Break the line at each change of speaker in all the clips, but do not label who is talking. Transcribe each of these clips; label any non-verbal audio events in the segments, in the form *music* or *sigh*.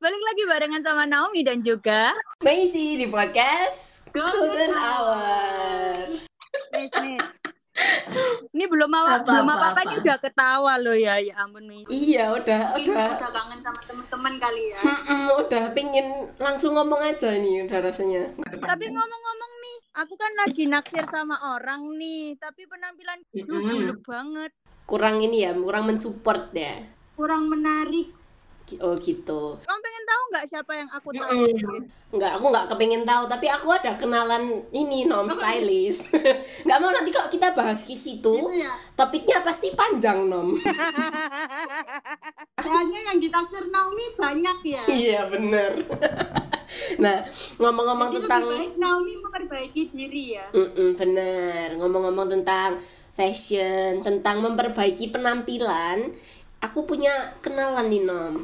Balik lagi barengan sama Naomi dan juga
Maisy di podcast Golden Hour.
Nis Nis. Ini belum apa,
Apa,
belum
apa,
apa, apa, ini udah ketawa loh ya. Ya ampun Nis.
Iya, udah,
Ini
udah,
udah kangen sama temen-temen kali ya.
Mm-mm, udah pingin langsung ngomong aja nih, udah rasanya.
Tapi ngomong-ngomong nih, aku kan lagi naksir sama orang nih, tapi penampilan
Mm-mm.
buluk banget,
Kurang ini ya, kurang mensupport ya.
kurang menarik.
Oh gitu.
Kamu pengen tahu nggak siapa yang aku tahu?
Enggak, aku nggak kepingin tahu, tapi aku ada kenalan ini nom stylist. *laughs* Nggak mau nanti kalau kita bahas ke situ,
ya.
topiknya pasti panjang nom. *laughs*
Soalnya yang ditaksir Naomi banyak ya.
iya bener. *laughs* nah ngomong-ngomong
Jadi
tentang
lebih baik Naomi memperbaiki diri ya.
Mm-mm, bener ngomong-ngomong tentang fashion tentang memperbaiki penampilan aku punya kenalan nih nom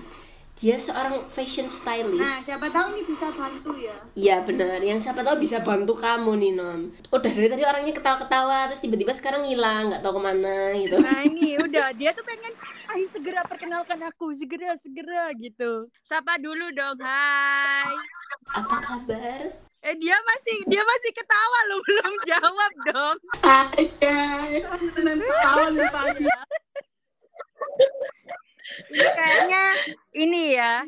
dia seorang fashion
Nah,
stylist
siapa tahu ini bisa bantu ya.
Iya benar, yang siapa tahu bisa bantu kamu nih Nom. Udah dari tadi orangnya ketawa-ketawa, terus tiba-tiba sekarang hilang, nggak tahu ke mana gitu.
Nah ini udah dia tuh pengen ayo segera perkenalkan aku segera segera gitu. Sapa dulu dong. Hai.
Apa kabar?
Eh dia masih dia masih ketawa loh belum jawab dong.
Hai guys, tahun pagi.
Ini kayaknya ini ya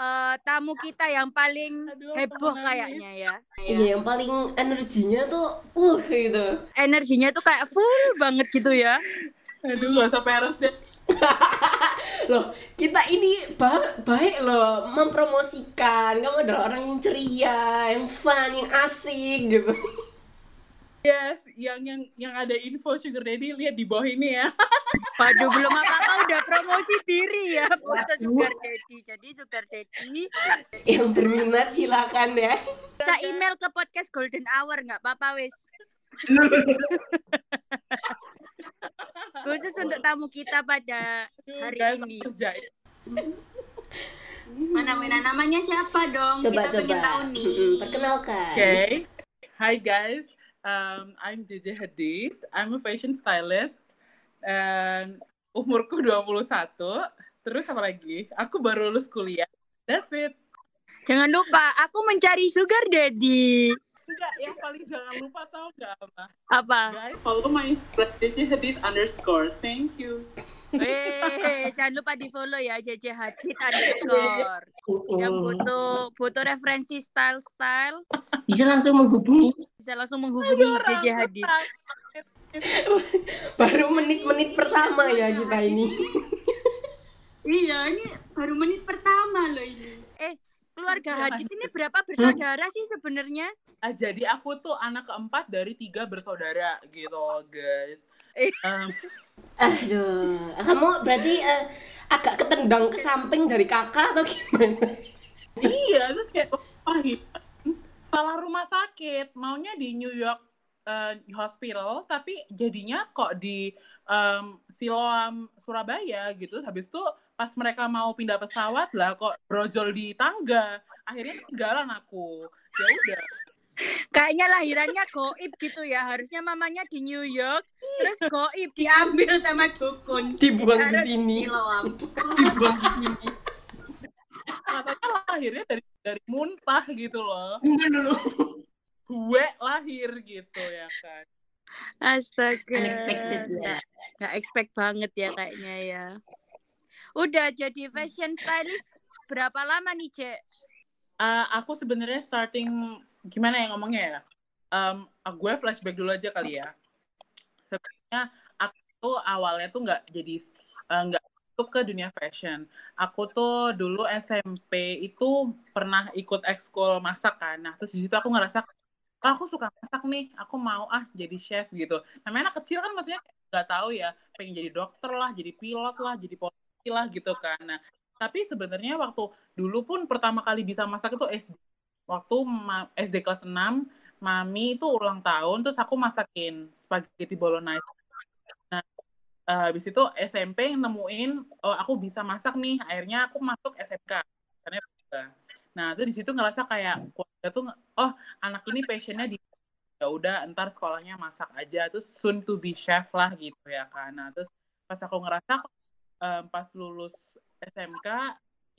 eh, tamu kita yang paling
Aduh,
heboh kayaknya ya.
Iya, yang paling energinya tuh, uh gitu.
Energinya tuh kayak full banget gitu ya.
Aduh, gak usah peres deh. *laughs*
Loh, kita ini ba- baik loh mempromosikan. Kamu adalah orang yang ceria, yang fun, yang asik gitu.
Yes, yang yang yang ada info sugar daddy lihat di bawah ini ya. *laughs*
Waduh belum apa-apa udah promosi diri ya foto sugar daddy. Jadi sugar daddy
Yang berminat silakan ya.
bisa email ke podcast Golden Hour nggak apa-apa wis. *laughs* Khusus untuk tamu kita pada hari ini.
kerja.
Mana mana namanya siapa dong?
Coba
kita
coba.
pengen tahu nih.
Perkenalkan.
Oke. Hi guys. Um, I'm JJ Hadid. I'm a fashion stylist. Dan umurku 21. Terus apa lagi? Aku baru lulus kuliah. That's it.
Jangan lupa aku mencari sugar daddy.
Enggak, yang paling jangan lupa tau nggak apa?
Apa?
Guys, follow my Instagram JJ Hadid underscore. Thank you.
Eh, jangan lupa di follow ya JJ Hadid underscore. Yang
Mm-mm.
butuh butuh referensi style style
bisa langsung menghubungi
bisa langsung menghubungi JJ Hadid.
Baru menit-menit pertama ya kita ini.
Iya, ini baru menit pertama loh ini. Eh, keluarga Hadid ini berapa bersaudara sih sebenarnya?
Ah, jadi aku tuh anak keempat dari tiga bersaudara gitu guys.
Eh.
Em,
Aduh, kamu berarti eh, agak ketendang ke samping dari kakak atau gimana?
iya terus kayak pahit. Salah rumah sakit, maunya di New York eh, Hospital, tapi jadinya kok di em, Siloam Surabaya gitu. Habis itu pas mereka mau pindah pesawat lah kok brojol di tangga. Akhirnya ketinggalan aku. Ya udah.
Kayaknya lahirannya goib gitu ya. Harusnya mamanya di New York, terus goib diambil sama dukun.
Dibuang di sini.
Siloam. *laughs*
Katanya lahirnya dari dari muntah gitu loh. Gue lahir gitu ya kan.
Astaga.
unexpected ya
Gak expect banget ya kayaknya ya. Udah jadi fashion stylist berapa lama nih, Cek?
Eh, aku sebenarnya starting gimana ya ngomongnya ya? Em, gue flashback dulu aja kali ya. Sebenarnya aku tuh awalnya tuh nggak jadi eh, nggak masuk ke dunia fashion. Aku tuh dulu SMP itu pernah ikut ekskul masak kan. Nah terus di situ aku ngerasa "Ah, aku suka masak nih, aku mau ah jadi chef gitu. Namanya anak kecil kan maksudnya nggak tahu ya, pengen jadi dokter lah, jadi pilot lah, jadi polisi lah gitu kan. Nah tapi sebenarnya waktu dulu pun pertama kali bisa masak itu SD. Waktu SD kelas 6, mami itu ulang tahun, terus aku masakin spaghetti bolognese. Nah, eh, habis itu SMP nemuin, oh aku bisa masak nih, akhirnya aku masuk SMK. Nah, itu di situ ngerasa kayak keluarga tuh, oh anak ini passionnya di ya udah ntar sekolahnya masak aja terus soon to be chef lah gitu ya kan nah terus pas aku ngerasa eh, pas lulus SMK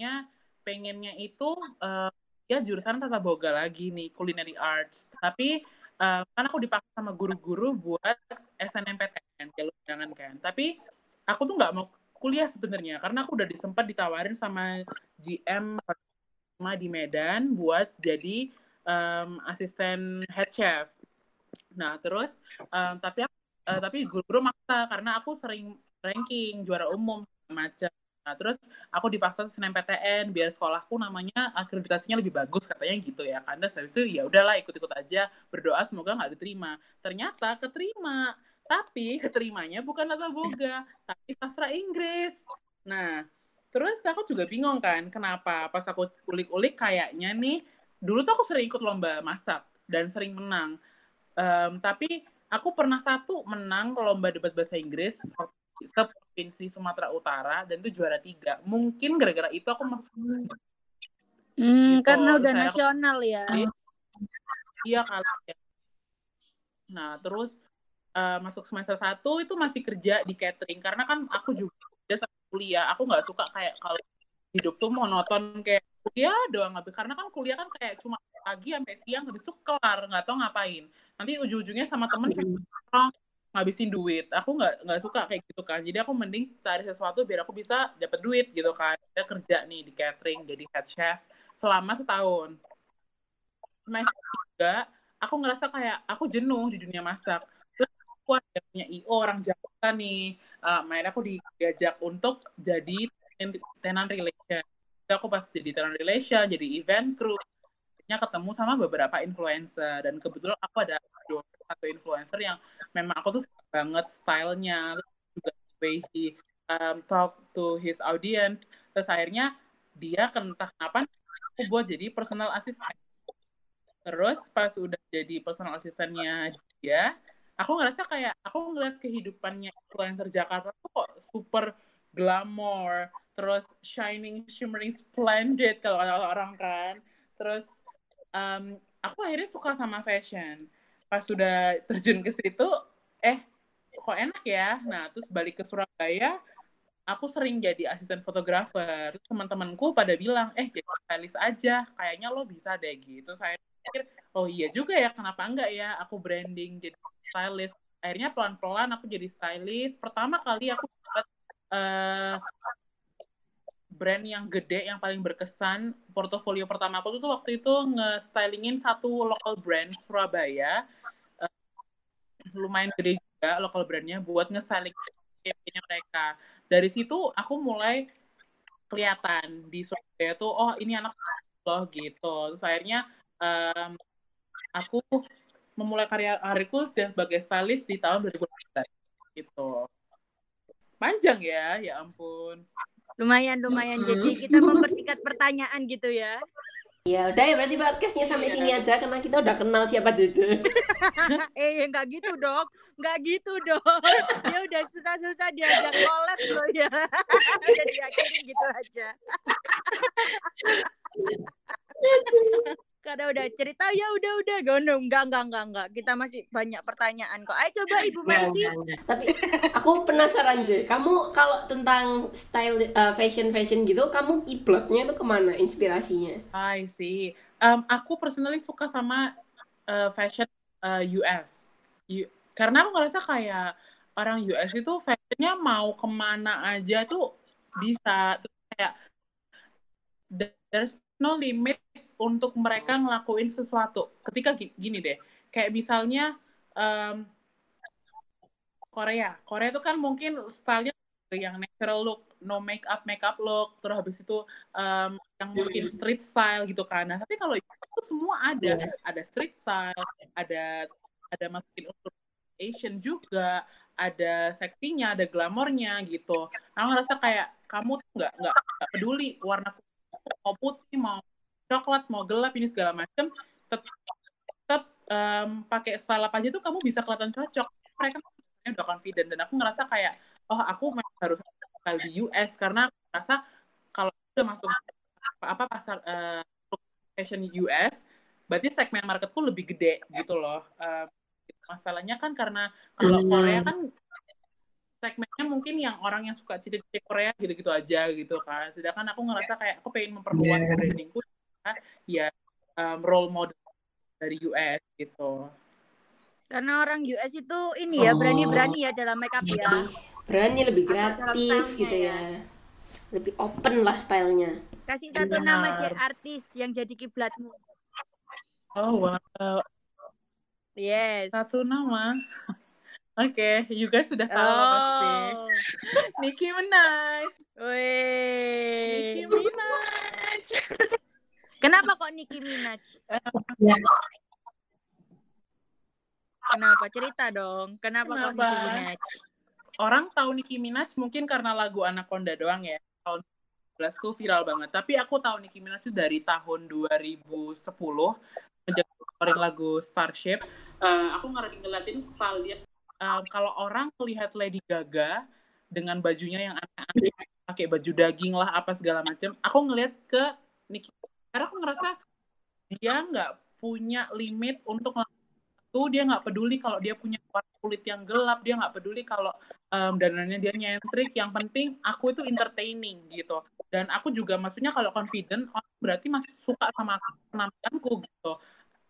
nya pengennya itu uh, ya jurusan tata boga lagi nih culinary arts. Tapi uh, kan aku dipaksa sama guru-guru buat SNMPTN jalur undangan kan. Tapi aku tuh nggak mau kuliah sebenarnya karena aku udah disempat ditawarin sama GM di Medan buat jadi um, asisten head chef. Nah terus um, tapi uh, tapi guru-guru maksa karena aku sering ranking juara umum macam Nah, terus aku dipaksa SNMPTN biar sekolahku namanya akreditasinya lebih bagus katanya gitu ya. Karena habis itu ya udahlah ikut-ikut aja, berdoa semoga nggak diterima. Ternyata keterima, tapi keterimanya bukan tata boga, tapi sastra Inggris. Nah, terus aku juga bingung kan, kenapa pas aku ulik-ulik kayaknya nih, dulu tuh aku sering ikut lomba masak dan sering menang. Um, tapi aku pernah satu menang lomba debat bahasa Inggris provinsi Sumatera Utara dan itu juara tiga. Mungkin gara-gara itu aku masuk.
Hmm, gitu. karena udah Saya nasional aku, ya.
Iya kali. Ya. Nah terus uh, masuk semester satu itu masih kerja di catering karena kan aku juga kerja sama kuliah. Aku nggak suka kayak kalau hidup tuh monoton kayak kuliah doang tapi karena kan kuliah kan kayak cuma pagi sampai siang habis itu kelar nggak tahu ngapain nanti ujung-ujungnya sama temen cuma ngabisin duit. Aku nggak nggak suka kayak gitu kan. Jadi aku mending cari sesuatu biar aku bisa dapat duit gitu kan. Saya kerja nih di catering jadi head chef selama setahun. Semester tiga aku ngerasa kayak aku jenuh di dunia masak. Terus aku ada punya io orang Jakarta nih. Uh, akhirnya aku diajak untuk jadi tenant relation. Jadi aku pas jadi tenant relation jadi event crew ketemu sama beberapa influencer. Dan kebetulan aku ada satu influencer yang memang aku tuh suka banget stylenya. Juga way he um, talk to his audience. Terus akhirnya dia kentah kenapa aku buat jadi personal assistant. Terus pas udah jadi personal asistennya dia aku ngerasa kayak aku ngeliat kehidupannya influencer Jakarta tuh kok super glamour terus shining shimmering splendid kalau kata orang kan. Terus um, aku akhirnya suka sama fashion. Pas sudah terjun ke situ eh kok enak ya? Nah terus balik ke Surabaya aku sering jadi asisten fotografer. Teman-temanku pada bilang eh jadi stylist aja. Kayaknya lo bisa deh gitu. Saya pikir oh iya juga ya. Kenapa enggak ya? Aku branding jadi stylist. Akhirnya pelan-pelan aku jadi stylist. Pertama kali aku dapat uh, brand yang gede yang paling berkesan portofolio pertama aku tuh waktu itu nge-stylingin satu local brand Surabaya lumayan gede juga lokal brandnya buat nge-styling campaign mereka. Dari situ aku mulai kelihatan di Surabaya tuh, oh ini anak loh gitu. Terus akhirnya um, aku memulai karya karirku sebagai stylist di tahun 2019 gitu. Panjang ya, ya ampun.
Lumayan, lumayan. Jadi kita mempersingkat pertanyaan gitu ya.
Ya udah ya berarti podcastnya sampai ya, sini aja karena kita udah kenal siapa Jeje. *laughs*
eh nggak gitu dong, nggak gitu dong. Dia udah susah-susah diajak collab loh ya. *laughs* udah diakhirin gitu aja *laughs* karena udah cerita ya udah udah. Gono enggak enggak enggak enggak kita masih banyak pertanyaan kok. Ayo coba ibu Mercy.
tapi aku penasaran aja kamu kalau tentang style uh, fashion fashion gitu kamu kiblotnya itu ke mana inspirasinya?
I see. Um, aku personally suka sama uh, fashion uh, US U karena aku ngerasa kayak orang US itu fashionnya mau ke mana aja tuh bisa. Tuh kayak there's no limit untuk mereka ngelakuin sesuatu. Ketika gini deh, kayak misalnya um, Korea. Korea itu kan mungkin stylenya yang natural look, no make up make up look, terus habis itu um, yang mungkin street style gitu kan. Nah, tapi kalau itu semua ada, yeah. ada street style, ada ada masukin untuk Asian juga, ada seksinya, ada glamornya gitu. Aku ngerasa kayak kamu tuh nggak nggak peduli warna mau putih mau coklat mau gelap ini segala macam tetap, tetap um, pakai style apa aja tuh kamu bisa kelihatan cocok mereka udah confident dan aku ngerasa kayak oh aku harus di US karena aku ngerasa kalau udah masuk apa, apa pasar uh, fashion US berarti segmen marketku lebih gede gitu loh uh, masalahnya kan karena kalau hmm. Korea kan segmennya mungkin yang orang yang suka cilik-cilik Korea gitu-gitu aja gitu kan. Sedangkan aku ngerasa kayak aku pengen memperluas
Yeah.
brandingku ya um, role model dari US gitu.
Karena orang US itu ini ya
Oh.
berani-berani ya dalam makeup ya.
berani lebih kreatif gitu
ya.
ya lebih open lah stylenya
Kasih satu
Benar.
nama J artis yang jadi kiblatmu.
Oh wow,
Yes.
satu nama. *laughs* Oke, you guys sudah tahu lah pasti.
Oh. *laughs*
Nicki Minaj.
Weh.
Nicki Minaj. *laughs*
Kenapa kok Nicki Minaj?
Ya.
Kenapa? Cerita dong. Kenapa, kok
Kenapa?
Nicki Minaj?
Orang tahu Nicki Minaj mungkin karena lagu Anaconda doang ya. Tahun 2011 tuh viral banget. Tapi aku tahu Nicki Minaj tuh dari tahun 2010 sejak keluarin lagu Starship. Eh, aku ngeliatin style dia. Eh, kalau orang melihat Lady Gaga dengan bajunya yang aneh-aneh, pakai baju daging lah apa segala macam, aku ngeliat ke Nicki. Karena aku ngerasa dia nggak punya limit untuk tuh dia nggak peduli kalau dia punya warna kulit yang gelap dia nggak peduli kalau um, dananya dia nyentrik. Yang penting aku itu entertaining gitu. Dan aku juga maksudnya kalau confident orang berarti masih suka sama penampilanku gitu.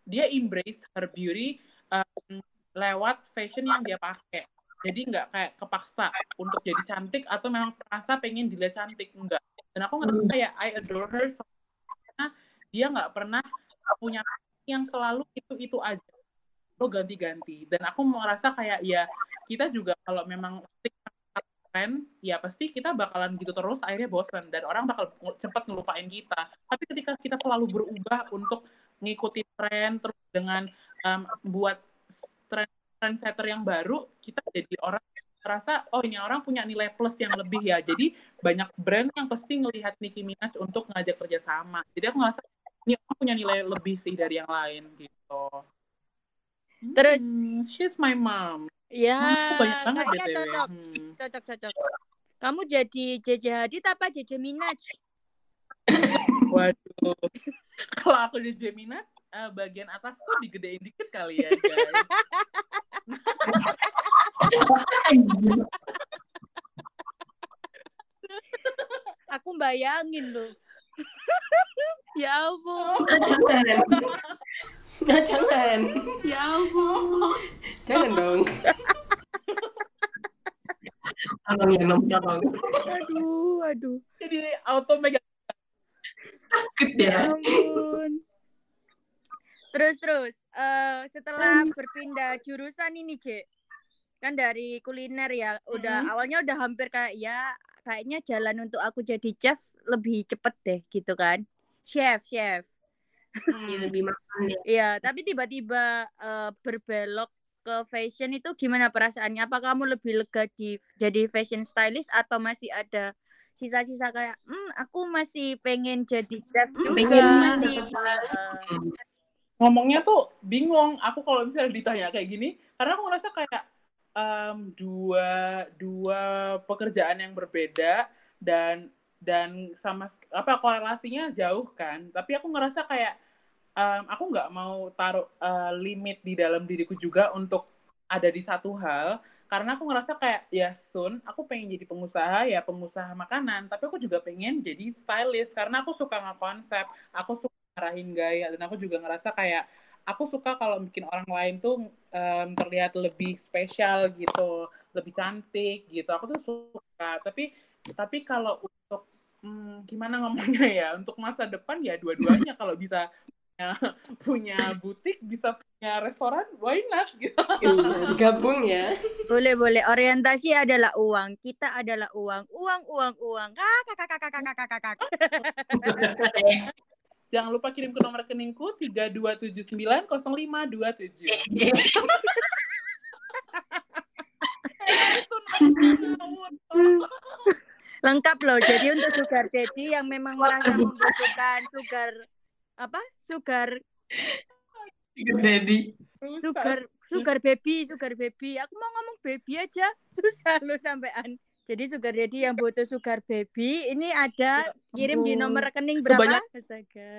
Dia embrace her beauty um, lewat fashion yang dia pakai. Jadi nggak kayak kepaksa untuk jadi cantik atau memang merasa pengen dilihat cantik enggak dan aku ngerasa kayak I adore her so- karena dia nggak pernah punya yang selalu itu itu aja. Lo ganti-ganti. Dan aku merasa kayak ya kita juga kalau memang tren ya pasti kita bakalan gitu terus akhirnya bosan dan orang bakal cepat ngelupain kita. Tapi ketika kita selalu berubah untuk ngikutin tren terus dengan um, buat tren trendsetter yang baru kita jadi orang merasa oh ini orang punya nilai plus yang lebih ya jadi banyak brand yang pasti ngelihat Nicki Minaj untuk ngajak kerjasama jadi aku ngerasa ini orang punya nilai lebih sih dari yang lain gitu
Terus?
Hmm, she's my mom.
Ya,
banyak banget BTW.
cocok.
Hmm.
Cocok, cocok. Kamu jadi JJ Hadid apa JJ Minaj?
Waduh. *laughs* Kalau aku di Gemini, eh, bagian atas tuh digedein dikit kali ya, guys. *laughs*
Aku bayangin loh. *laughs* ya ampun.
Jangan.
nah jangan
Ya ampun.
jangan dong
Tolong ya, Nom, tolong.
Aduh, aduh.
Jadi auto megang.
Takut
Ya
ya.
ampun. Terus terus eh setelah berpindah jurusan ini, Cek. Kan dari kuliner ya, udah
Mm-mm.
awalnya udah hampir kayak ya kayaknya jalan untuk aku jadi chef lebih cepet deh gitu kan. Chef, chef.
Iya, Lebih makan ya.
Iya, tapi tiba-tiba eh, berbelok ke fashion itu gimana perasaannya? Apa kamu lebih lega di jadi fashion stylist atau masih ada sisa-sisa kayak, hmm, aku masih pengen jadi chef juga.
Pengen
masih eh,
Ngomongnya tuh bingung. Aku kalau misalnya ditanya kayak gini, karena aku ngerasa kayak em, dua dua pekerjaan yang berbeda dan dan sama apa korelasinya jauh kan. Tapi aku ngerasa kayak em, aku nggak mau taruh eh, limit di dalam diriku juga untuk ada di satu hal karena aku ngerasa kayak ya soon aku pengen jadi pengusaha ya pengusaha makanan tapi aku juga pengen jadi stylist karena aku suka ngekonsep aku suka ngarahin gaya dan aku juga ngerasa kayak aku suka kalau bikin orang lain tuh em, terlihat lebih spesial gitu lebih cantik gitu aku tuh suka tapi tapi kalau untuk hmm, gimana ngomongnya ya untuk masa depan ya dua-duanya *laughs* kalau bisa punya, punya butik bisa punya restoran why not gitu
Iya, digabung ya
boleh boleh orientasi adalah uang. Kita adalah uang. Uang uang uang. Kakak kakak kakak kakak kakak. *laughs*
Jangan lupa kirim ke nomor rekeningku 32790527.
Lengkap loh. Jadi untuk sugar daddy yang memang merasa membutuhkan sugar apa? Sugar
Daddy.
sugar sugar baby sugar baby aku mau ngomong baby aja susah lo sampean jadi sugar daddy yang butuh sugar baby ini ada kirim di nomor rekening berapa?
Kebanyak-
astaga.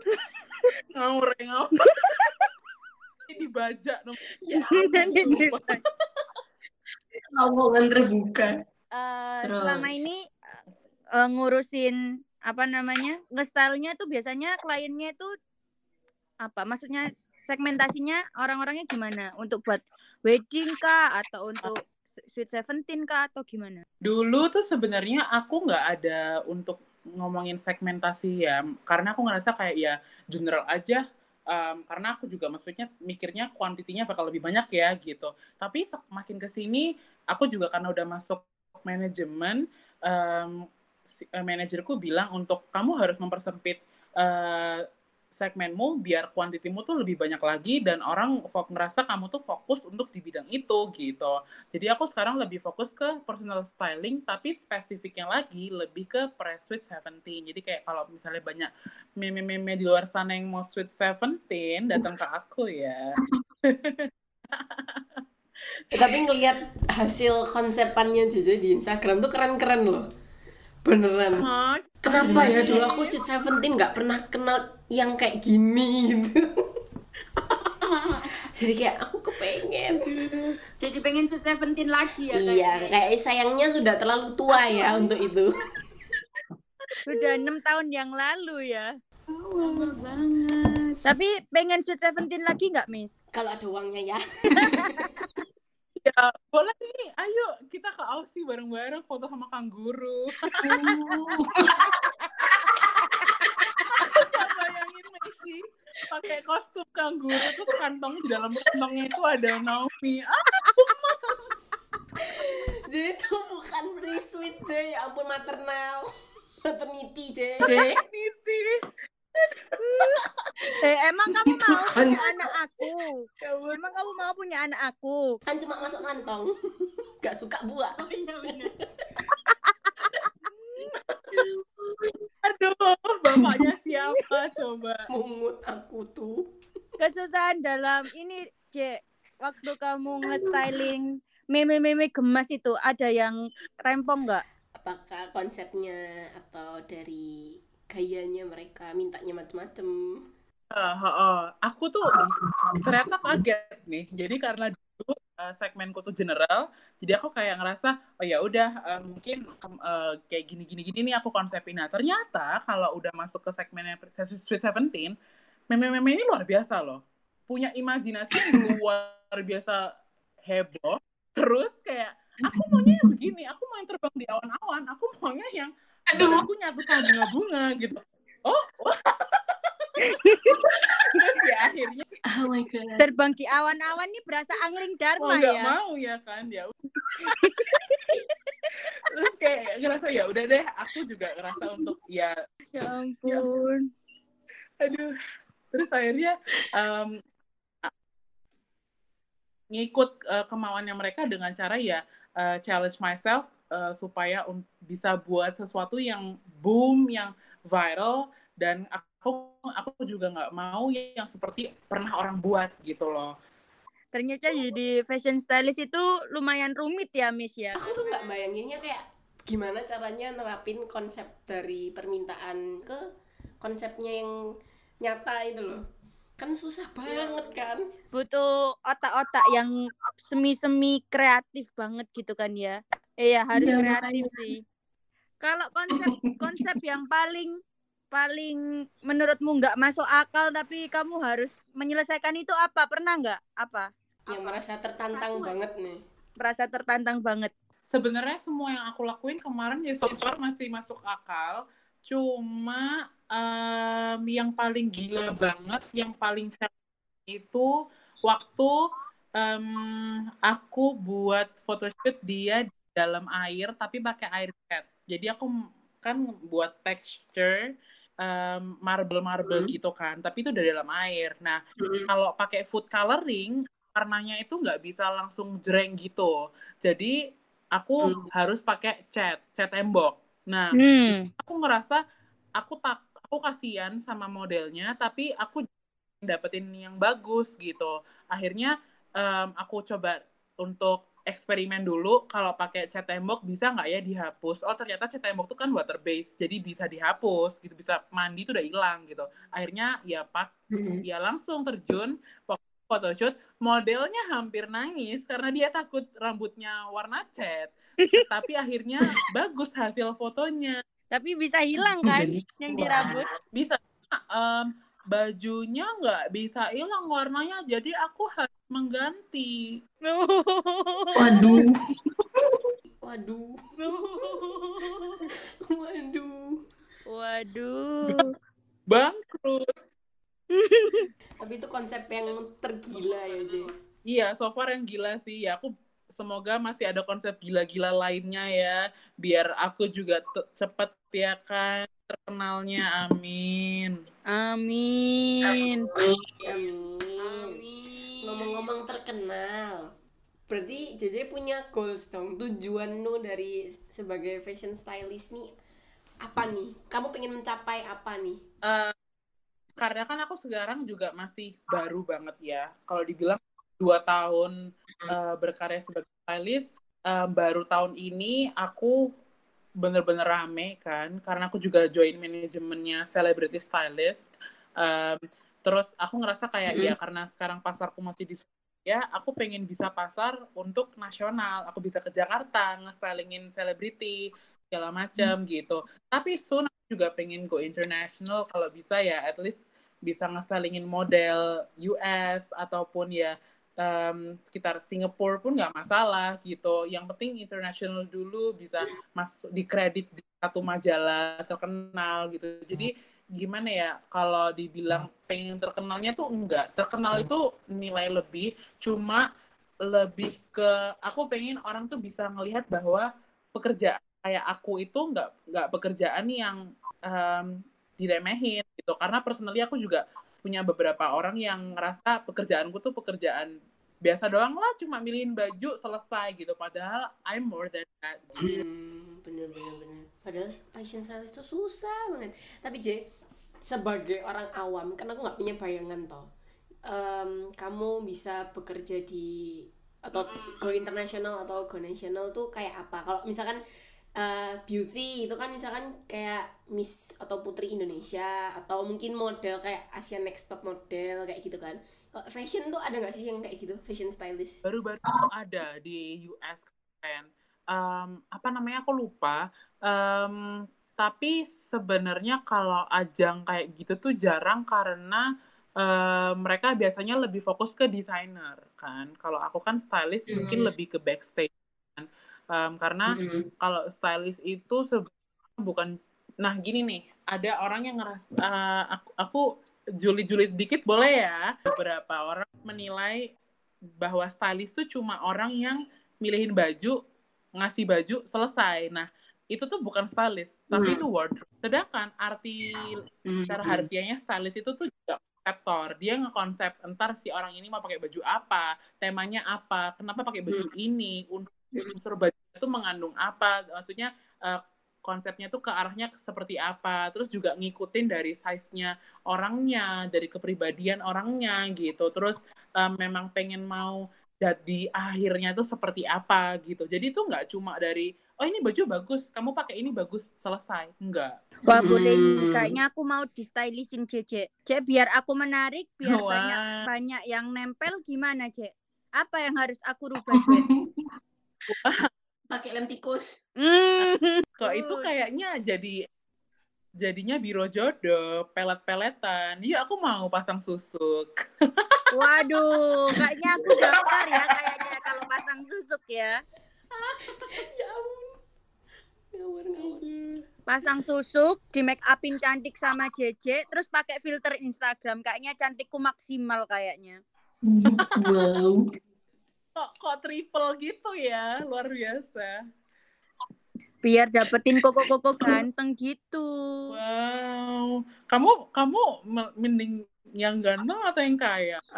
*laughs*
Ngawur ngawur. *laughs* Ini dibajak nomor.
Ya, Omongan terbuka.
Eh,
Terus?
selama ini eh, ngurusin apa namanya nge-style-nya tuh biasanya kliennya itu apa? Maksudnya segmentasinya orang-orangnya gimana? Untuk buat wedding kah? Atau untuk sweet seventeen kah atau gimana
Dulu tuh sebenarnya aku nggak ada untuk ngomongin segmentasi ya, karena aku ngerasa kayak ya general aja. em, karena aku juga maksudnya mikirnya kuantitinya bakal lebih banyak ya gitu. Tapi makin ke sini aku juga karena udah masuk manajemen, eh, manajerku bilang untuk kamu harus mempersempit eh, segmenmu biar kuantitimu tuh lebih banyak lagi dan orang fok ngerasa kamu tuh fokus untuk di bidang itu gitu. Jadi aku sekarang lebih fokus ke personal styling, tapi spesifiknya lagi lebih ke pre-sweet 17. Jadi kayak kalau misalnya banyak meme-meme di luar sana yang mau sweet 17, datang ke aku ya. *laughs*
Tapi ngelihat hasil konsepannya Jojo di Instagram tuh keren-keren loh. Beneran. Kenapa ya dulu aku Sweet Seventeen nggak pernah kenal yang kayak gini gitu. *laughs* Jadi kayak aku kepengen.
jadi pengen sweet seventeen lagi ya
Iya, kayak sayangnya sudah terlalu tua ya *laughs* untuk itu.
sudah enam tahun yang lalu ya lama banget tapi pengen sweet seventeen lagi nggak miss
Kalau ada uangnya ya. *laughs*
ya boleh nih, ayo kita ke Aussie bareng-bareng foto sama kangguru. Messi pakai kostum kangguru terus kantong di dalam kantongnya itu ada Naomi. Ah, *laughs*
Jadi itu bukan pre-sweet deh, ya ampun maternal. *laughs* Maternity, Jay.
Cek.
Niti. *laughs*
eh emang kamu mau punya anak aku emang kamu mau punya anak aku
Kan cuma masuk kantong. Gak suka buah.
iya benar
Aduh, bapaknya siapa *laughs* coba?
Mungut aku tuh.
kesusahan dalam ini Cek waktu kamu nge-styling meme-meme gemas itu ada yang rempong nggak
Apakah konsepnya atau dari gayanya mereka mintanya macem-macem?
Ah, ah, ah. aku tuh ternyata kaget nih. Jadi karena eh, segmenku tuh general, jadi aku kayak ngerasa oh ya udah eh, mungkin eh, kayak gini gini gini nih aku konsepin. Nah ternyata kalau udah masuk ke segmennya Sweet Seventeen, meme-meme ini luar biasa loh. Punya imajinasi yang luar biasa heboh. Terus kayak aku maunya yang begini, aku mau yang terbang di awan-awan, aku maunya yang
Aduh.
aku nyatu sama bunga-bunga gitu. Oh, *laughs* terus *laughs* ya akhirnya.
Oh my god.
terbang di awan-awan nih berasa angling dharma
nggak
ya.
mau ya kan ya *laughs* terus kayak ngerasa ya udah deh aku juga ngerasa untuk ya
ya ampun.
Aduh. Terus akhirnya em, a- ngikut eh, kemauannya mereka dengan cara ya eh, challenge myself eh, supaya un- bisa buat sesuatu yang boom yang viral dan aku aku juga nggak mau yang seperti pernah orang buat gitu loh
ternyata jadi fashion stylist itu lumayan rumit ya Miss ya
Aku tuh nggak bayanginnya kayak gimana caranya nerapin konsep dari permintaan ke konsepnya yang nyata itu loh. Kan susah banget kan.
butuh otak-otak yang semi-semi kreatif banget gitu kan ya eh ya harus
Iya,
kreatif
makanya.
sih kalau konsep konsep yang paling paling menurutmu nggak masuk akal tapi kamu harus menyelesaikan itu apa? Pernah nggak? Apa?
Yang merasa tertantang
Satu.
banget nih.
merasa tertantang banget.
Sebenarnya semua yang aku lakuin kemarin ya so far masih masuk akal. Cuma em, yang paling gila banget yang paling itu waktu em, aku buat photoshoot dia di dalam air tapi pakai air cat. Jadi aku kan buat texture marble marble
Hmm.
gitu kan tapi itu dari dalam air nah
Mm.
kalau pakai food coloring warnanya itu nggak bisa langsung jreng gitu jadi aku
Hmm.
harus pakai cat cat tembok nah
hmm.
aku ngerasa aku tak aku kasihan sama modelnya tapi aku dapetin yang bagus gitu akhirnya em, aku coba untuk eksperimen dulu kalau pakai cat tembok bisa nggak ya dihapus oh ternyata cat tembok tuh kan water base jadi bisa dihapus gitu bisa mandi tuh udah hilang gitu akhirnya ya pak
Mm.
ya langsung terjun photoshoot, modelnya hampir nangis karena dia takut rambutnya warna cat. Tapi akhirnya bagus hasil fotonya.
Tapi bisa hilang kan
Jadi,
yang di rambut.
Bisa em, bajunya nggak bisa hilang warnanya, jadi aku harus mengganti. *laughs*
Waduh.
Waduh. *laughs* Waduh.
Waduh.
Bangkrut.
Tapi itu konsep yang tergila ya, J.
Iya, so far yang gila sih. Ya, aku semoga masih ada konsep gila-gila lainnya ya. Biar aku juga cepet ya kan terkenalnya. Amin.
Amin.
Amin. Ngomong-ngomong terkenal. Berarti JJ punya goals dong. Tujuan lu dari sebagai fashion stylist nih apa nih? Kamu pengen mencapai apa nih?
Eh, karena kan aku sekarang juga masih baru banget ya. Kalau dibilang dua tahun eh, berkarya sebagai stylist, eh, baru tahun ini aku bener-bener rame kan, karena aku juga join manajemennya celebrity stylist. Terus aku ngerasa kayak
Mhm.
ya karena sekarang pasarku masih di ya aku pengen bisa pasar untuk nasional. Aku bisa ke Jakarta nge-stylingin selebriti segala macam gitu. Tapi soon aku juga pengen go international. Kalau bisa ya at least bisa nge-stylingin model US ataupun ya em, sekitar Singapura pun nggak masalah gitu. Yang penting international dulu bisa masuk di kredit di satu majalah terkenal gitu. Jadi gimana ya kalau dibilang pengen terkenalnya tuh enggak terkenal itu nilai lebih cuma lebih ke aku pengen orang tuh bisa ngelihat bahwa pekerjaan kayak aku itu enggak enggak pekerjaan yang em, diremehin gitu karena personally aku juga punya beberapa orang yang ngerasa pekerjaanku tuh pekerjaan biasa doang lah cuma milihin baju selesai gitu padahal I'm more than that.
Hmm, bener bener bener. Padahal fashion stylist itu susah banget. Tapi J, sebagai orang awam, karena aku nggak punya bayangan toh. Em, kamu bisa bekerja di atau go internasional atau go nasional tuh kayak apa? Kalau misalkan eh, beauty itu kan misalkan kayak Miss atau Putri Indonesia atau mungkin model kayak Asian Next Top Model kayak gitu kan. Kalau fashion tuh ada nggak sih yang kayak gitu? Fashion stylist?
baru-baru ada di US kan Em, apa namanya aku lupa Em, tapi sebenarnya kalau ajang kayak gitu tuh jarang karena eh, mereka biasanya lebih fokus ke desainer kan kalau aku kan stylist mungkin
Hmm.
lebih ke backstage kan Em, karena
Mm-mm.
kalau stylist itu sebenarnya bukan nah gini nih ada orang yang ngerasa eh, aku, aku juli-juli sedikit boleh ya beberapa orang menilai bahwa stylist tuh cuma orang yang milihin baju ngasih baju selesai nah itu tuh bukan stylist tapi
Hmm.
itu wardrobe. Sedangkan arti
Mm-mm.
secara harfiahnya stylist itu tuh juga konseptor. Dia ngekonsep entar si orang ini mau pakai baju apa temanya apa kenapa pakai baju ini unsur, unsur baju itu mengandung apa maksudnya eh, konsepnya tuh ke arahnya seperti apa terus juga ngikutin dari size-nya orangnya dari kepribadian orangnya gitu. Terus eh, memang pengen mau jadi akhirnya tuh seperti apa gitu. Jadi itu nggak cuma dari oh ini baju bagus kamu pakai ini bagus selesai enggak
Wah boleh nih,
Hmm.
kayaknya aku mau di stylishin Cece. Cek biar aku menarik, biar
Wah.
banyak banyak yang nempel gimana Cek? Apa yang harus aku rubah Cek? *laughs*
Pakai lem tikus.
Hmm.
kok itu kayaknya jadi jadinya biro jodoh pelet-peletan iya aku mau pasang susuk *laughs*
Waduh, kayaknya aku daftar ya kayaknya kalau pasang susuk ya. *laughs*
ya ampun. Ngawur ngawur.
Pasang susuk, di make upin cantik sama JJ, terus pakai filter Instagram. Kayaknya cantikku maksimal kayaknya.
wow.
kok kok triple gitu ya luar biasa
Biar dapetin koko-koko ganteng gitu.
wow kamu kamu me- mending yang ganteng atau yang kaya *laughs*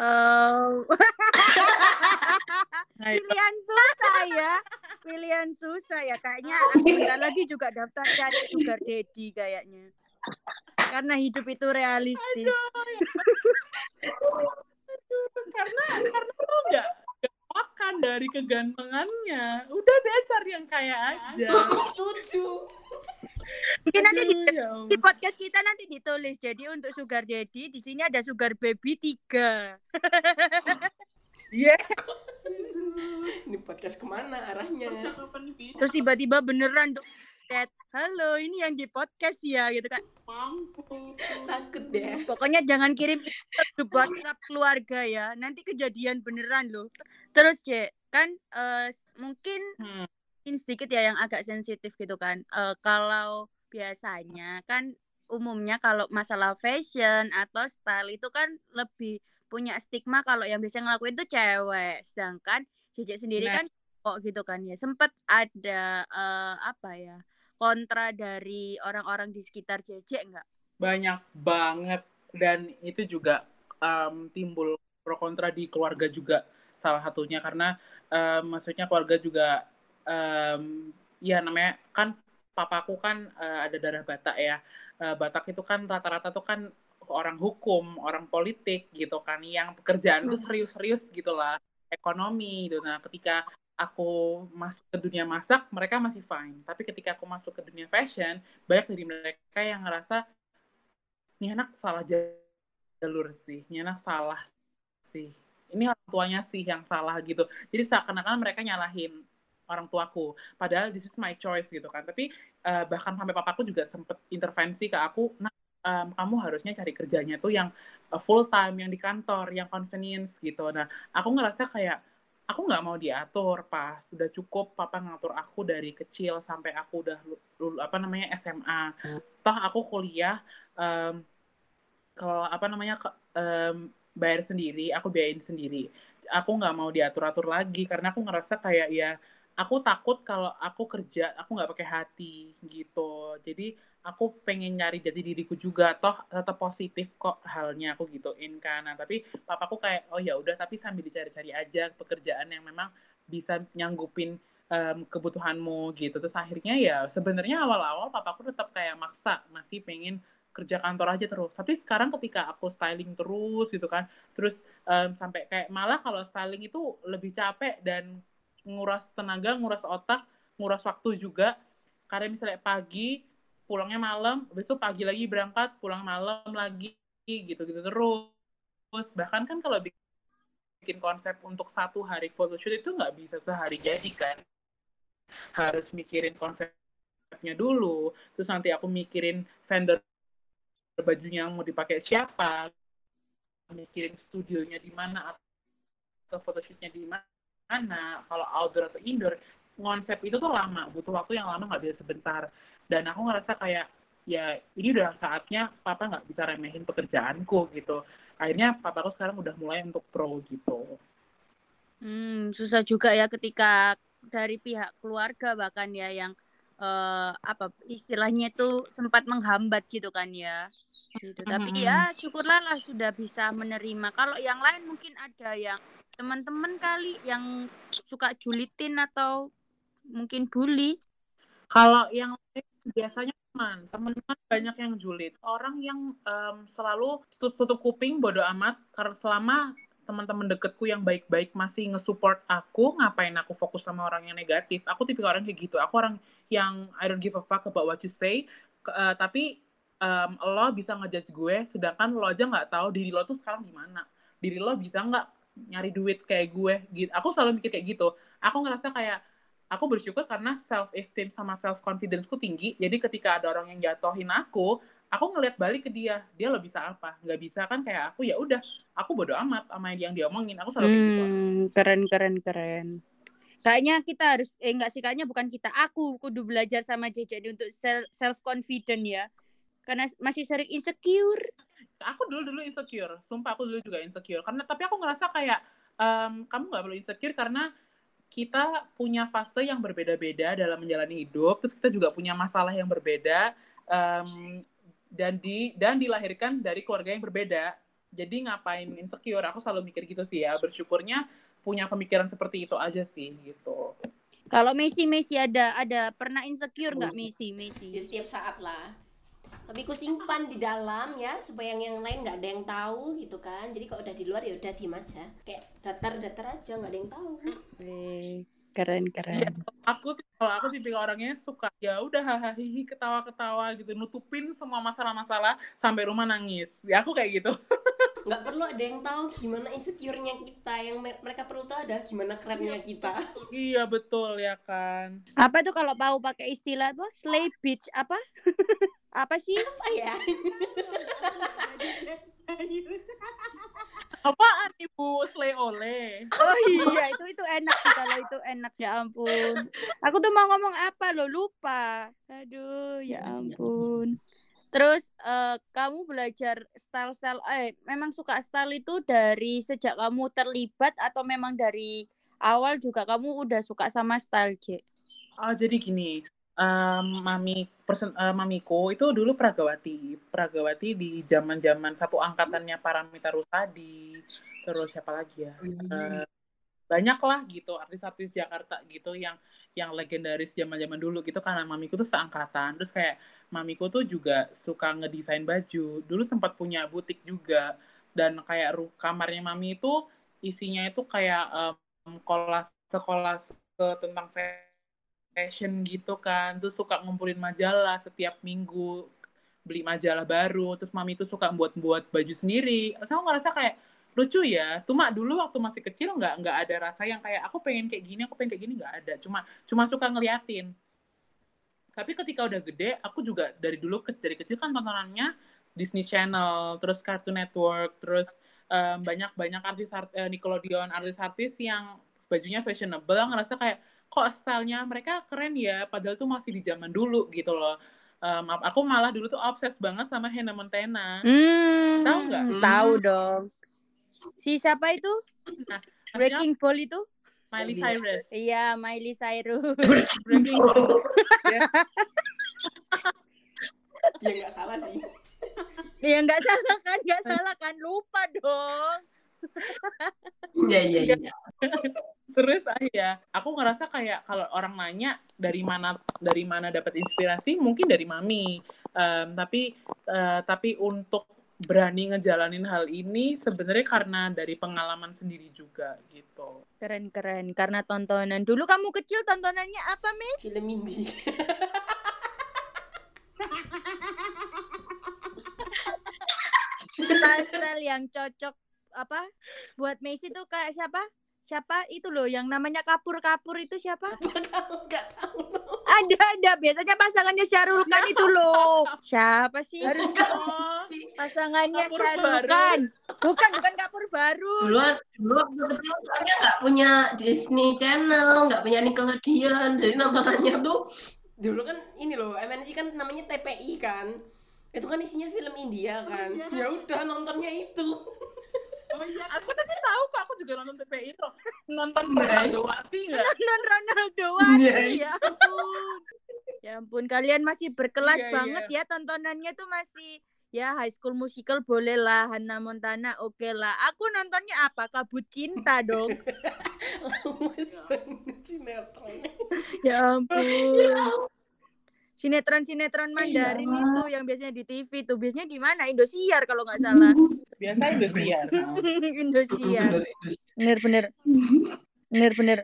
Hai,
pilihan susah ya. Pilihan susah ya. Kayaknya aku lagi juga daftar cari sugar daddy kayaknya. Karena hidup itu realistis.
karena karena lu nggak nggak makan dari kegantengannya udah deh cari yang kaya aja
Setuju.
Mungkin nanti di,
ya
di podcast kita nanti ditulis. Jadi untuk sugar daddy di sini ada sugar baby tiga. *laughs*
Iya.
ini podcast ke
mana arahnya
Terus tiba-tiba beneran tuh chat, halo ini yang di podcast ya gitu kan.
mampu.
takut deh
Pokoknya jangan kirim ke WhatsApp keluarga ya. Nanti kejadian beneran loh. Terus Cek, kan eh, mungkin
Hmm.
sedikit ya yang agak sensitif gitu kan. Eh, kalau biasanya kan umumnya kalau masalah fashion atau style itu kan lebih punya stigma kalau yang biasa ngelakuin itu cewek. Sedangkan Cece sendiri
Nah.
kan kok gitu kan ya. Sempet ada eh, apa ya? Kontra dari orang-orang di sekitar Cece enggak?
banyak banget. Dan itu juga um, timbul pro kontra di keluarga juga salah satunya. Karena um, maksudnya keluarga juga um, ya namanya kan papaku kan uh, ada darah Batak ya. Uh, Batak itu kan rata-rata tuh kan orang hukum orang politik gitu kan. Yang pekerjaan tuh serius-serius gitulah ekonomi gitu. Nah ketika aku masuk ke dunia masak mereka masih fine tapi ketika aku masuk ke dunia fashion banyak dari mereka yang ngerasa ini anak salah jalur sih, ini anak salah sih. Ini orang tuanya sih yang salah gitu. Jadi seakan-akan mereka nyalahin orang tuaku. Padahal this is my choice gitu kan. Tapi uh, bahkan sampai papaku juga sempet intervensi ke aku, nah um, kamu harusnya cari kerjanya tuh yang uh, full time, yang di kantor, yang convenience gitu. Nah, aku ngerasa kayak aku nggak mau diatur, Pak. Sudah cukup papa ngatur aku dari kecil sampai aku udah lulu, apa namanya SMA. Toh aku kuliah um, kalau apa namanya ke, um, bayar sendiri, aku biayain sendiri. Aku nggak mau diatur-atur lagi karena aku ngerasa kayak ya aku takut kalau aku kerja aku nggak pakai hati gitu. Jadi aku pengen nyari jati diriku juga toh tetap positif kok halnya aku gituin kan. Nah, tapi papaku kayak oh ya udah tapi sambil dicari-cari aja pekerjaan yang memang bisa nyanggupin um, kebutuhanmu gitu. Terus akhirnya ya sebenarnya awal-awal papaku tetap kayak maksa masih pengen kerja kantor aja terus. Tapi sekarang ketika aku styling terus gitu kan, terus um, sampai kayak malah kalau styling itu lebih capek dan nguras tenaga, nguras otak, nguras waktu juga. Karena misalnya pagi pulangnya malam, itu pagi lagi berangkat, pulang malam lagi gitu-gitu terus. Bahkan kan kalau bikin konsep untuk satu hari photoshoot itu nggak bisa sehari jadi kan. Harus mikirin konsepnya dulu, terus nanti aku mikirin vendor bajunya mau dipakai siapa, mikirin studionya di mana atau photoshootnya di mana, kalau outdoor atau indoor, konsep itu tuh lama, butuh waktu yang lama nggak bisa sebentar. Dan aku ngerasa kayak ya ini udah saatnya papa nggak bisa remehin pekerjaanku gitu. Akhirnya papaku sekarang udah mulai untuk pro gitu.
Hmm, susah juga ya ketika dari pihak keluarga bahkan ya yang uh, apa istilahnya itu sempat menghambat gitu kan ya gitu tapi
Mm-mm.
ya syukurlah lah sudah bisa menerima kalau yang lain mungkin ada yang teman-teman kali yang suka julitin atau mungkin bully
Kalau yang biasanya teman, teman-teman banyak yang julid. Orang yang em, selalu tutup-tutup kuping bodo amat karena selama teman-teman deketku yang baik-baik masih nge-support aku, ngapain aku fokus sama orang yang negatif? Aku tipikal orang kayak gitu. Aku orang yang I don't give a fuck about what you say, eh, tapi em, lo bisa ngejudge gue, sedangkan lo aja nggak tahu diri lo tuh sekarang gimana. Diri lo bisa nggak nyari duit kayak gue? Gitu. Aku selalu mikir kayak gitu. Aku ngerasa kayak aku bersyukur karena self esteem sama self confidenceku tinggi. Jadi ketika ada orang yang jatuhin aku, aku ngeliat balik ke dia, dia lo bisa apa? Nggak bisa kan kayak aku ya udah, aku bodo amat sama yang dia omongin. Aku selalu kayak gitu.
hmm, keren keren keren kayaknya kita harus eh enggak sih kayaknya bukan kita aku kudu belajar sama JJ untuk self confident ya karena masih sering insecure
Aku dulu dulu insecure, sumpah aku dulu juga insecure. Karena tapi aku ngerasa kayak em, kamu nggak perlu insecure karena kita punya fase yang berbeda-beda dalam menjalani hidup, terus kita juga punya masalah yang berbeda em, dan di dan dilahirkan dari keluarga yang berbeda. Jadi ngapain insecure? Aku selalu mikir gitu sih ya. Bersyukurnya punya pemikiran seperti itu aja sih gitu.
Kalau Messi Messi ada ada pernah insecure nggak Messi Messi?
ya setiap saat lah tapi ku simpan di dalam ya supaya yang yang lain nggak ada yang tahu gitu kan. Jadi kalau udah di luar ya udah diem aja. Kayak datar datar aja nggak ada yang tahu.
Eh, Keren keren.
aku tuh kalau aku tipikal orangnya suka ya udah hahaha ketawa-ketawa gitu. Nutupin semua masalah-masalah sampai rumah nangis. Ya aku kayak gitu. *laughs*
Nggak perlu ada yang tahu gimana insecure-nya kita. Yang me- mereka perlu tahu adalah gimana kerennya kita. *laughs*
iya betul ya kan.
Apa tuh kalau mau pakai istilah apa? Slay bitch apa? *laughs* apa sih?
apa ya
apaan ibu slay oleh
Oh iya itu itu enak sih kalau itu enak ya ampun. Aku tuh mau ngomong apa lo lupa. Aduh ya ampun. Terus eh, kamu belajar style-style eh memang suka style itu dari sejak kamu terlibat atau memang dari awal juga kamu udah suka sama style, J?
oh jadi gini em, mami persen, eh, mamiku itu dulu pragawati. Pragawati di zaman zaman satu angkatannya Paramita Rusadi terus siapa lagi ya? Eh, banyak lah gitu artis-artis Jakarta gitu yang yang legendaris zaman-zaman dulu gitu karena mamiku tuh seangkatan. Terus kayak mamiku tuh juga suka ngedesain baju. Dulu sempat punya butik juga. Dan kayak ru- kamarnya mami itu isinya itu kayak em, kolas sekolah tentang fashion gitu kan. Terus suka ngumpulin majalah setiap minggu beli majalah baru. Terus mami tuh suka buat-buat baju sendiri. Terus aku ngerasa kayak lucu ya cuma dulu waktu masih kecil nggak nggak ada rasa yang kayak aku pengen kayak gini aku pengen kayak gini. Nggak ada cuma cuma suka ngeliatin. Tapi ketika udah gede aku juga dari dulu ke- dari kecil kan tontonannya Disney Channel terus Cartoon Network terus em, banyak banyak artis art, eh, Nickelodeon artis-artis yang bajunya fashionable. Ngerasa kayak kok stylenya mereka keren ya padahal tuh masih di zaman dulu gitu loh Em, aku malah dulu tuh obses banget sama Hannah Montana
Hmm,
Tahu nggak?
Tahu dong. Si siapa itu?
Maksudnya
Breaking Ball itu?
Miley Cyrus
Iya, Miley Cyrus. *laughs*
Breaking
ya nggak salah sih
ya nggak salah kan, nggak salah kan, lupa dong.
Iya, iya, iya. *laughs*
terus ah ya aku ngerasa kayak kalau orang nanya dari mana dari mana dapat inspirasi mungkin dari mami Em, tapi eh, tapi untuk berani ngejalanin hal ini sebenarnya karena dari pengalaman sendiri juga gitu
Keren keren, karena tontonan. Dulu kamu kecil tontonannya apa, Miss?
film indie
Style yang cocok apa? Buat Messi tuh kayak siapa? Siapa itu loh yang namanya kapur-kapur itu siapa?
kamu nggak tahu
Ada ada biasanya pasangannya Syahrul Khan itu loh. Siapa sih? Harus
oh
pasangannya
baru.
Khan. Bukan bukan kapur baru.
Dulu, dulu waktu kecil soalnya nggak punya Disney Channel, nggak punya Nickelodeon, jadi nontonannya tuh
dulu kan ini loh MNC kan namanya TPI kan itu kan isinya film India kan ya udah nontonnya itu
oh iya aku tadi tahu kok aku juga nonton TPI itu nonton
Iya.
Ronaldo Wati nggak
Non Ronaldo Wati
Iya.
ya ampun. Ya ampun kalian masih berkelas
Iya,
banget ya tontonannya tuh masih ya High School Musical boleh lah Hannah Montana oke lah. Aku nontonnya apa? Kabut Cinta dong. *laughs*
Banget sinetron
ya ampun. Sinetron-sinetron Mandarin
Iya.
itu yang biasanya di TV tuh biasanya di mana? Indosiar kalau nggak salah. *laughs*
biasa Indosiar *laughs*
Indosiar. Bener-bener. Bener-bener.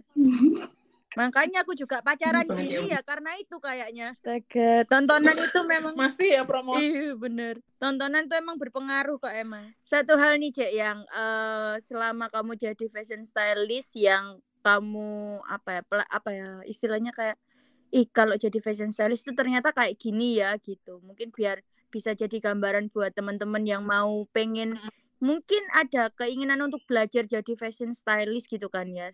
Makanya aku juga pacaran gini ya karena itu kayaknya. Astaga, tontonan itu memang
masih ya promo
Iya bener. Tontonan tuh emang berpengaruh kok emang. Satu hal nih Cek yang eh, selama kamu jadi fashion stylist yang kamu apa ya apa ya istilahnya kayak ih kalau jadi fashion stylist itu ternyata kayak gini ya gitu. Mungkin biar bisa jadi gambaran buat teman-teman yang mau pengen mungkin ada keinginan untuk belajar jadi fashion stylist gitu kan ya.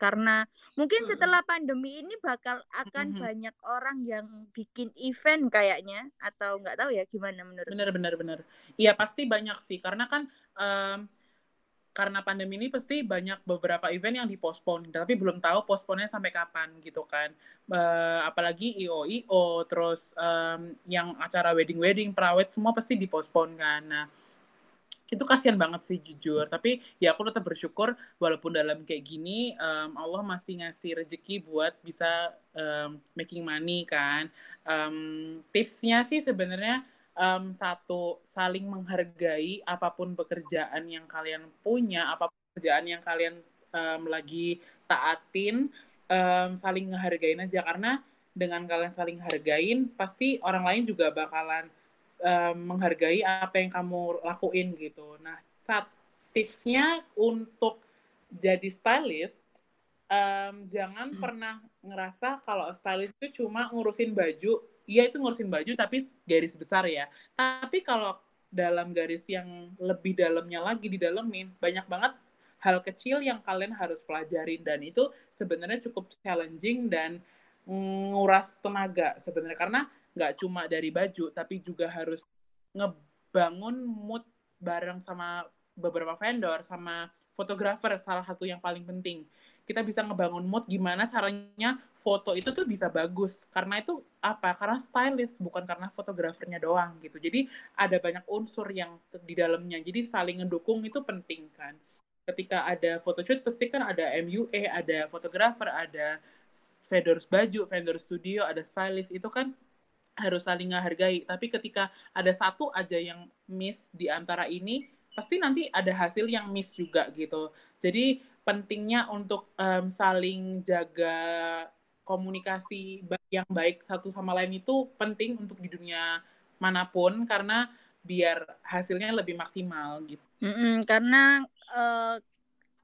Karena mungkin setelah pandemi ini bakal akan
Mhm.
banyak orang yang bikin event kayaknya atau nggak tahu ya gimana menurut
bener bener bener iya pasti banyak sih karena kan em, karena pandemi ini pasti banyak beberapa event yang dipospon tapi belum tahu posponnya sampai kapan gitu kan. Eh, apalagi io io terus em, yang acara wedding wedding perawat semua pasti dipospon kan. Nah itu kasihan banget sih jujur. Tapi ya aku tetap bersyukur walaupun dalam kayak gini em, Allah masih ngasih rezeki buat bisa em, making money kan. Em, tipsnya sih sebenarnya em, satu saling menghargai apa pun pekerjaan yang kalian punya apa pun pekerjaan yang kalian em, lagi taatin um, saling ngehargain aja karena dengan kalian saling hargain pasti orang lain juga bakalan um, menghargai apa yang kamu lakuin gitu. Nah, saat tipsnya untuk jadi stylist um, jangan hmm. pernah ngerasa kalau stylist itu cuma ngurusin baju. Iya itu ngurusin baju tapi garis besar ya. Tapi kalau dalam garis yang lebih dalamnya lagi di didalemin banyak banget hal kecil yang kalian harus pelajarin. Dan itu sebenarnya cukup challenging dan nguras tenaga sebenarnya. Karena nggak cuma dari baju tapi juga harus ngebangun mood bareng sama beberapa vendor sama fotografer salah satu yang paling penting kita bisa ngebangun mood gimana caranya foto itu tuh bisa bagus. Karena itu apa? Karena stylist bukan karena fotografernya doang gitu. Jadi ada banyak unsur yang di dalamnya. Jadi saling ngedukung itu penting kan. Ketika ada photoshoot pasti kan ada MUA ada fotografer ada vendor baju vendor studio ada stylist. Itu kan harus saling menghargai tapi ketika ada satu aja yang miss di antara ini pasti nanti ada hasil yang miss juga gitu. Jadi pentingnya untuk um, saling jaga komunikasi yang baik satu sama lain itu penting untuk di dunia mana pun karena biar hasilnya lebih maksimal gitu.
Mm -mm, karena uh,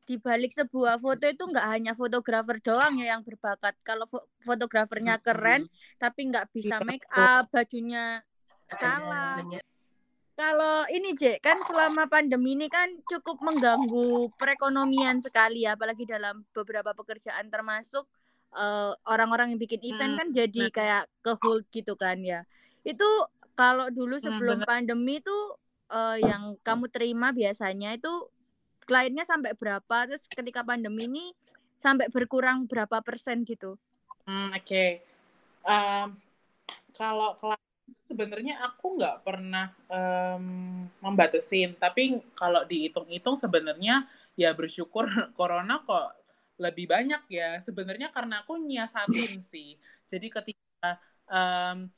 di balik sebuah foto itu nggak hanya fotografer doang ya yang berbakat. Kalau fo fotografernya keren mm -hmm. tapi nggak bisa iya, make up, bajunya salah. Kalau ini J, kan selama pandemi ini kan cukup mengganggu perekonomian sekali ya, apalagi dalam beberapa pekerjaan termasuk eh, orang-orang uh, yang bikin event hmm, kan jadi bener. kayak ke hold gitu kan ya. Itu kalau dulu hmm, sebelum hmm, pandemi itu uh, yang kamu terima biasanya itu kliennya sampai berapa, terus ketika pandemi ini sampai berkurang berapa persen gitu?
Hmm, Oke, okay. um, kalau sebenarnya aku nggak pernah um, membatasin tapi kalau dihitung-hitung sebenarnya ya bersyukur *laughs* corona kok lebih banyak ya. Sebenarnya karena aku nyiasatin *laughs* sih. Jadi ketika um,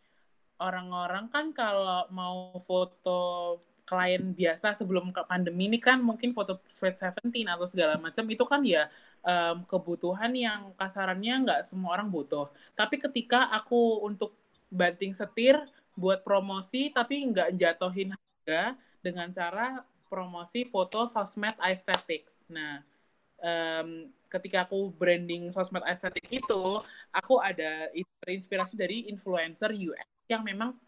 orang-orang kan kalau mau foto klien biasa sebelum ke pandemi ini kan mungkin foto Sweet Seventeen atau segala macam itu kan ya um, kebutuhan yang kasarannya nggak semua orang butuh. Tapi ketika aku untuk banting setir buat promosi tapi nggak jatuhin harga dengan cara promosi foto sosmed aesthetics. Nah, um, ketika aku branding sosmed aesthetic itu, aku ada inspirasi dari influencer UX yang memang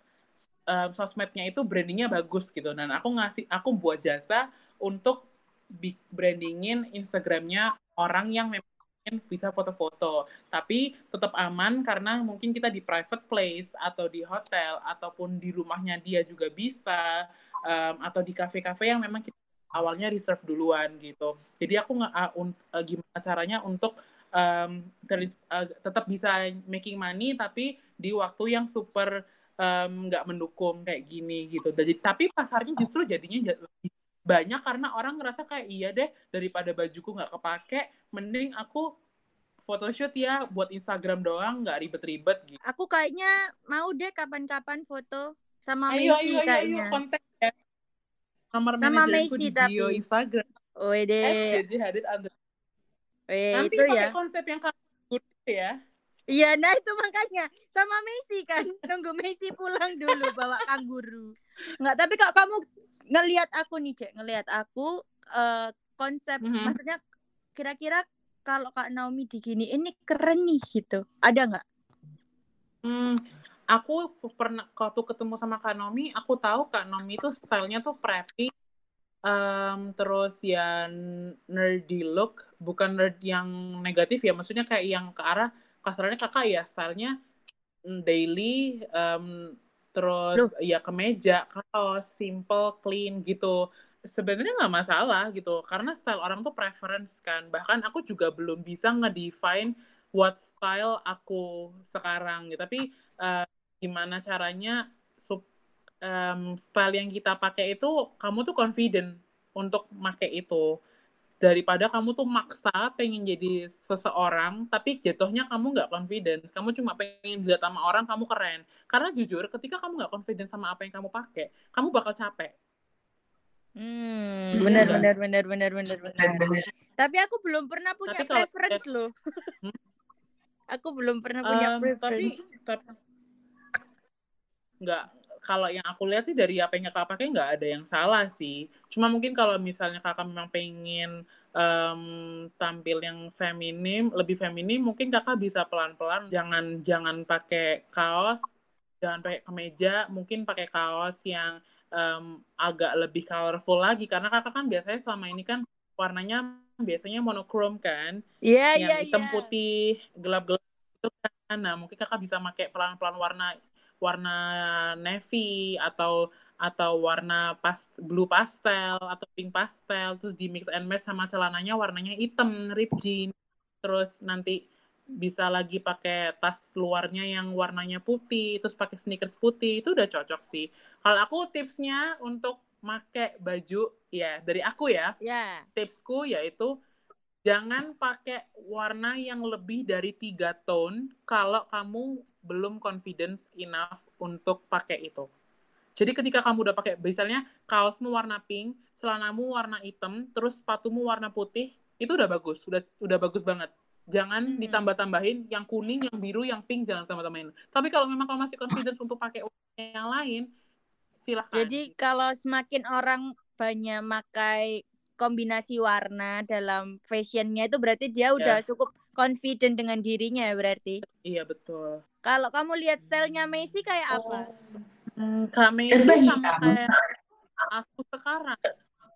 um, sosmednya itu brandingnya bagus gitu. Dan aku ngasih, aku buat jasa untuk brandingin Instagramnya orang yang memang bisa foto-foto, tapi tetap aman karena mungkin kita di private place atau di hotel ataupun di rumahnya dia juga bisa um, atau di kafe-kafe yang memang kita awalnya reserve duluan gitu. Jadi aku nggak uh, uh, gimana caranya untuk um, uh, tetap bisa making money tapi di waktu yang super nggak um, mendukung kayak gini gitu. Jadi tapi pasarnya justru jadinya lebih banyak karena orang ngerasa kayak iya deh daripada bajuku nggak kepake mending aku photoshoot ya buat Instagram doang nggak ribet-ribet gitu.
Aku kayaknya mau deh kapan-kapan foto sama ayo, Messi ayo, kayaknya. Ayo, konten ya.
Nomor sama Messi di bio tapi. Instagram.
Oh deh.
Jadi Hadid under. Nanti itu pakai ya. konsep yang kamu ya.
Iya, nah itu makanya sama Messi kan *laughs* nunggu Messi pulang dulu bawa kanguru. Enggak, tapi kok kamu ngelihat aku nih cek ngelihat aku uh, konsep mm -hmm. maksudnya kira-kira kalau kak Naomi digini ini keren nih gitu ada nggak?
Hmm, aku pernah waktu ketemu sama Kak Naomi, aku tahu Kak Naomi itu stylenya tuh preppy, um, terus ya nerdy look, bukan nerd yang negatif ya, maksudnya kayak yang ke arah kasarnya kakak ya stylenya mm, daily, um, terus Loh. ya kemeja, kaos, simple, clean gitu. Sebenarnya nggak masalah gitu, karena style orang tuh preference kan. Bahkan aku juga belum bisa ngedefine what style aku sekarang gitu. Tapi uh, gimana caranya sub, um, style yang kita pakai itu kamu tuh confident untuk pakai itu daripada kamu tuh maksa pengen jadi seseorang tapi jatuhnya kamu nggak confident. Kamu cuma pengen dilihat sama orang kamu keren. Karena jujur ketika kamu nggak confident sama apa yang kamu pakai kamu bakal capek.
Hmm benar benar benar benar benar benar. Tapi aku belum pernah punya tapi preference loh. Hmm? Aku belum pernah punya
Um, tapi
preference.
tapi nggak kalau yang aku lihat sih dari apa yang kakak pakai nggak ada yang salah sih. Cuma mungkin kalau misalnya kakak memang pengen em, tampil yang feminim, lebih feminim, mungkin kakak bisa pelan-pelan. Jangan jangan pakai kaos, jangan pakai kemeja, mungkin pakai kaos yang em, agak lebih colorful lagi. Karena kakak kan biasanya selama ini kan warnanya biasanya monokrom kan
Iya,
yang
iya,
hitam
iya.
putih gelap-gelap itu kan nah mungkin kakak bisa pakai pelan-pelan warna warna navy atau atau warna pas blue pastel atau pink pastel terus di mix and match sama celananya warnanya hitam rib jean terus nanti bisa lagi pakai tas luarnya yang warnanya putih terus pakai sneakers putih itu udah cocok sih kalau aku tipsnya untuk make baju ya dari aku ya
Ya.
tipsku yaitu jangan pakai warna yang lebih dari tiga tone kalau kamu belum confidence enough untuk pakai itu. Jadi ketika kamu udah pakai misalnya kaosmu warna pink, celanamu warna hitam, terus sepatumu warna putih, itu udah bagus, udah udah bagus banget. Jangan
Hmm.
ditambah-tambahin yang kuning, yang biru, yang pink jangan tambah-tambahin. Tapi kalau memang kamu masih confidence untuk pakai warna yang lain, silahkan.
Jadi kalau semakin orang banyak pakai kombinasi warna dalam fashionnya itu berarti dia udah cukup confident dengan dirinya ya berarti.
iya betul.
Kalau kamu lihat stylenya Messi kayak apa?
Hmm, Kak Messi sama
hitam.
kayak aku sekarang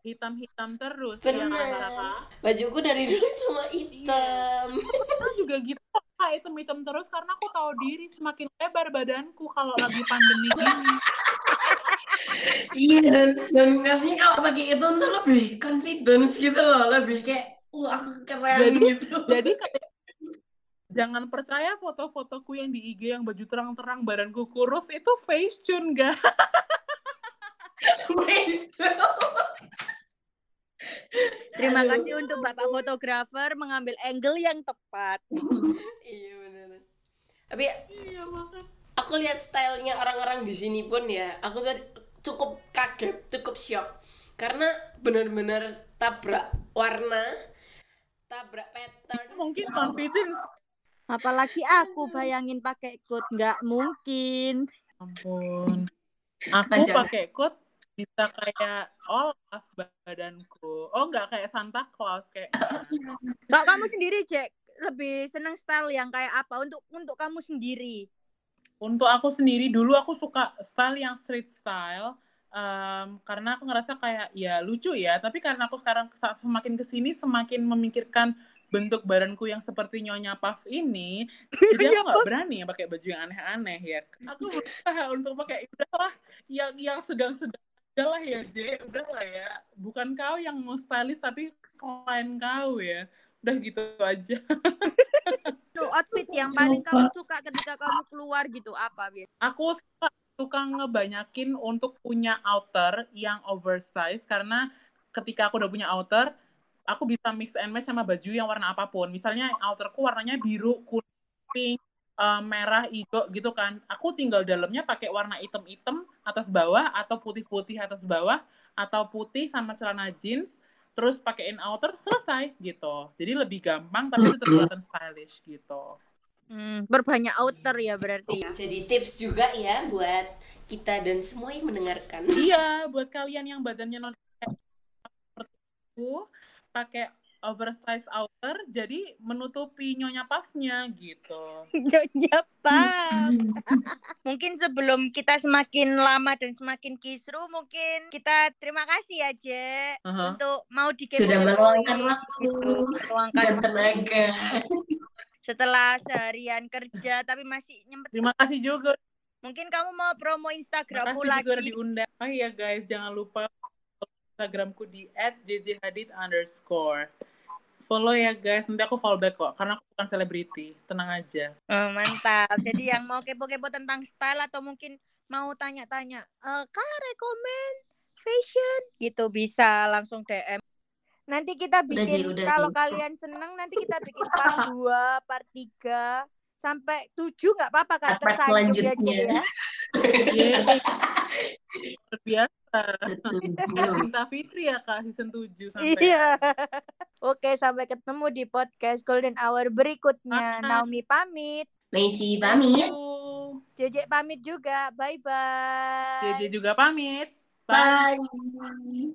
hitam-hitam terus ya kakak
Bajuku dari dulu cuma hitam.
Aku juga gitu kak hitam-hitam terus karena aku tahu diri semakin lebar badanku kalau lagi pandemi gini
Iya dan dan biasanya kalau pakai itu tuh lebih confidence gitu loh, lebih kayak wah aku keren
Jadi-
gitu.
jadi kayak jangan percaya foto-fotoku yang di IG yang baju terang-terang badanku kurus itu face tune guys
Terima
Aduh.
kasih untuk Bapak fotografer mengambil angle yang tepat.
iya bener. Tapi
iya
aku lihat stylenya orang-orang di sini pun ya, aku tuh cukup kaget, cukup shock. Karena benar-benar tabrak warna, tabrak pattern.
mungkin confidence
Apalagi aku bayangin pakai coat nggak mungkin.
ampun aku pakai coat bisa kayak Olaf badanku oh nggak kayak Santa Claus kayak
Kalau kamu sendiri Jack lebih seneng style yang kayak apa untuk untuk kamu sendiri?
Untuk aku sendiri dulu aku suka style yang street style em, karena aku ngerasa kayak ya lucu ya. Tapi karena aku sekarang semakin ke sini semakin memikirkan bentuk badanku yang seperti Nyonya Puff ini, *laughs* jadi aku nggak berani ya pakai baju yang aneh-aneh ya. Aku berusaha untuk pakai udahlah yang yang sedang-sedang udahlah ya J, udahlah ya. Bukan kau yang mau stylish tapi klien kau ya. Udah gitu aja. *laughs*
Outfit yang paling kamu suka ketika kamu keluar gitu apa biasa?
aku suka, suka ngebanyakin untuk punya outer yang oversize karena ketika aku udah punya outer aku bisa mix and match sama baju yang warna apa pun. Misalnya outerku warnanya biru kuning pink eh, merah hijau gitu kan. Aku tinggal dalamnya pakai warna hitam-hitam atas bawah atau putih-putih atas bawah atau putih sama celana jeans terus pakein outer selesai gitu jadi lebih gampang tapi tetap kelihatan stylish gitu
Hmm, berbanyak outer ya berarti.
Jadi tips juga ya buat kita dan semua yang mendengarkan.
Iya, buat kalian yang badannya non seperti aku, pakai oversize outer, jadi menutupi nyonya puffnya gitu. *laughs*
Nyonya Pam. *laughs* Mungkin sebelum kita semakin lama dan semakin kisru, mungkin kita terima kasih ya, Je,
Aha.
untuk mau di
Sudah meluangkan waktu
meluangkan
dan tenaga. *laughs*
setelah seharian kerja tapi masih nyempet.
Terima kasih juga.
Mungkin kamu mau promo
Terima
Instagrammu
kasih juga udah
lagi.
diundang. Oh iya guys, jangan lupa Instagramku di @jjhadid underscore. Follow ya guys, nanti aku follow back kok, karena aku bukan selebriti. Tenang aja.
Oh, mantap. Jadi yang mau kepo-kepo tentang style atau mungkin mau tanya-tanya, eh Kak rekomen fashion gitu bisa langsung DM. Nanti kita bikin
udah,
kalau kalian seneng nanti kita bikin part 2, part 3 sampai 7 nggak apa-apa Kak
Part
tersanjung ya ya.
Luar biasa.
Betul.
Cinta Fitri ya Kak season 7 sampai.
Iya. *laughs* Oke, sampai ketemu di podcast Golden Hour berikutnya.
Bye.
Naomi pamit.
Messi pamit.
JJ pamit juga. Bye bye.
JJ juga pamit. Bye.
Bye.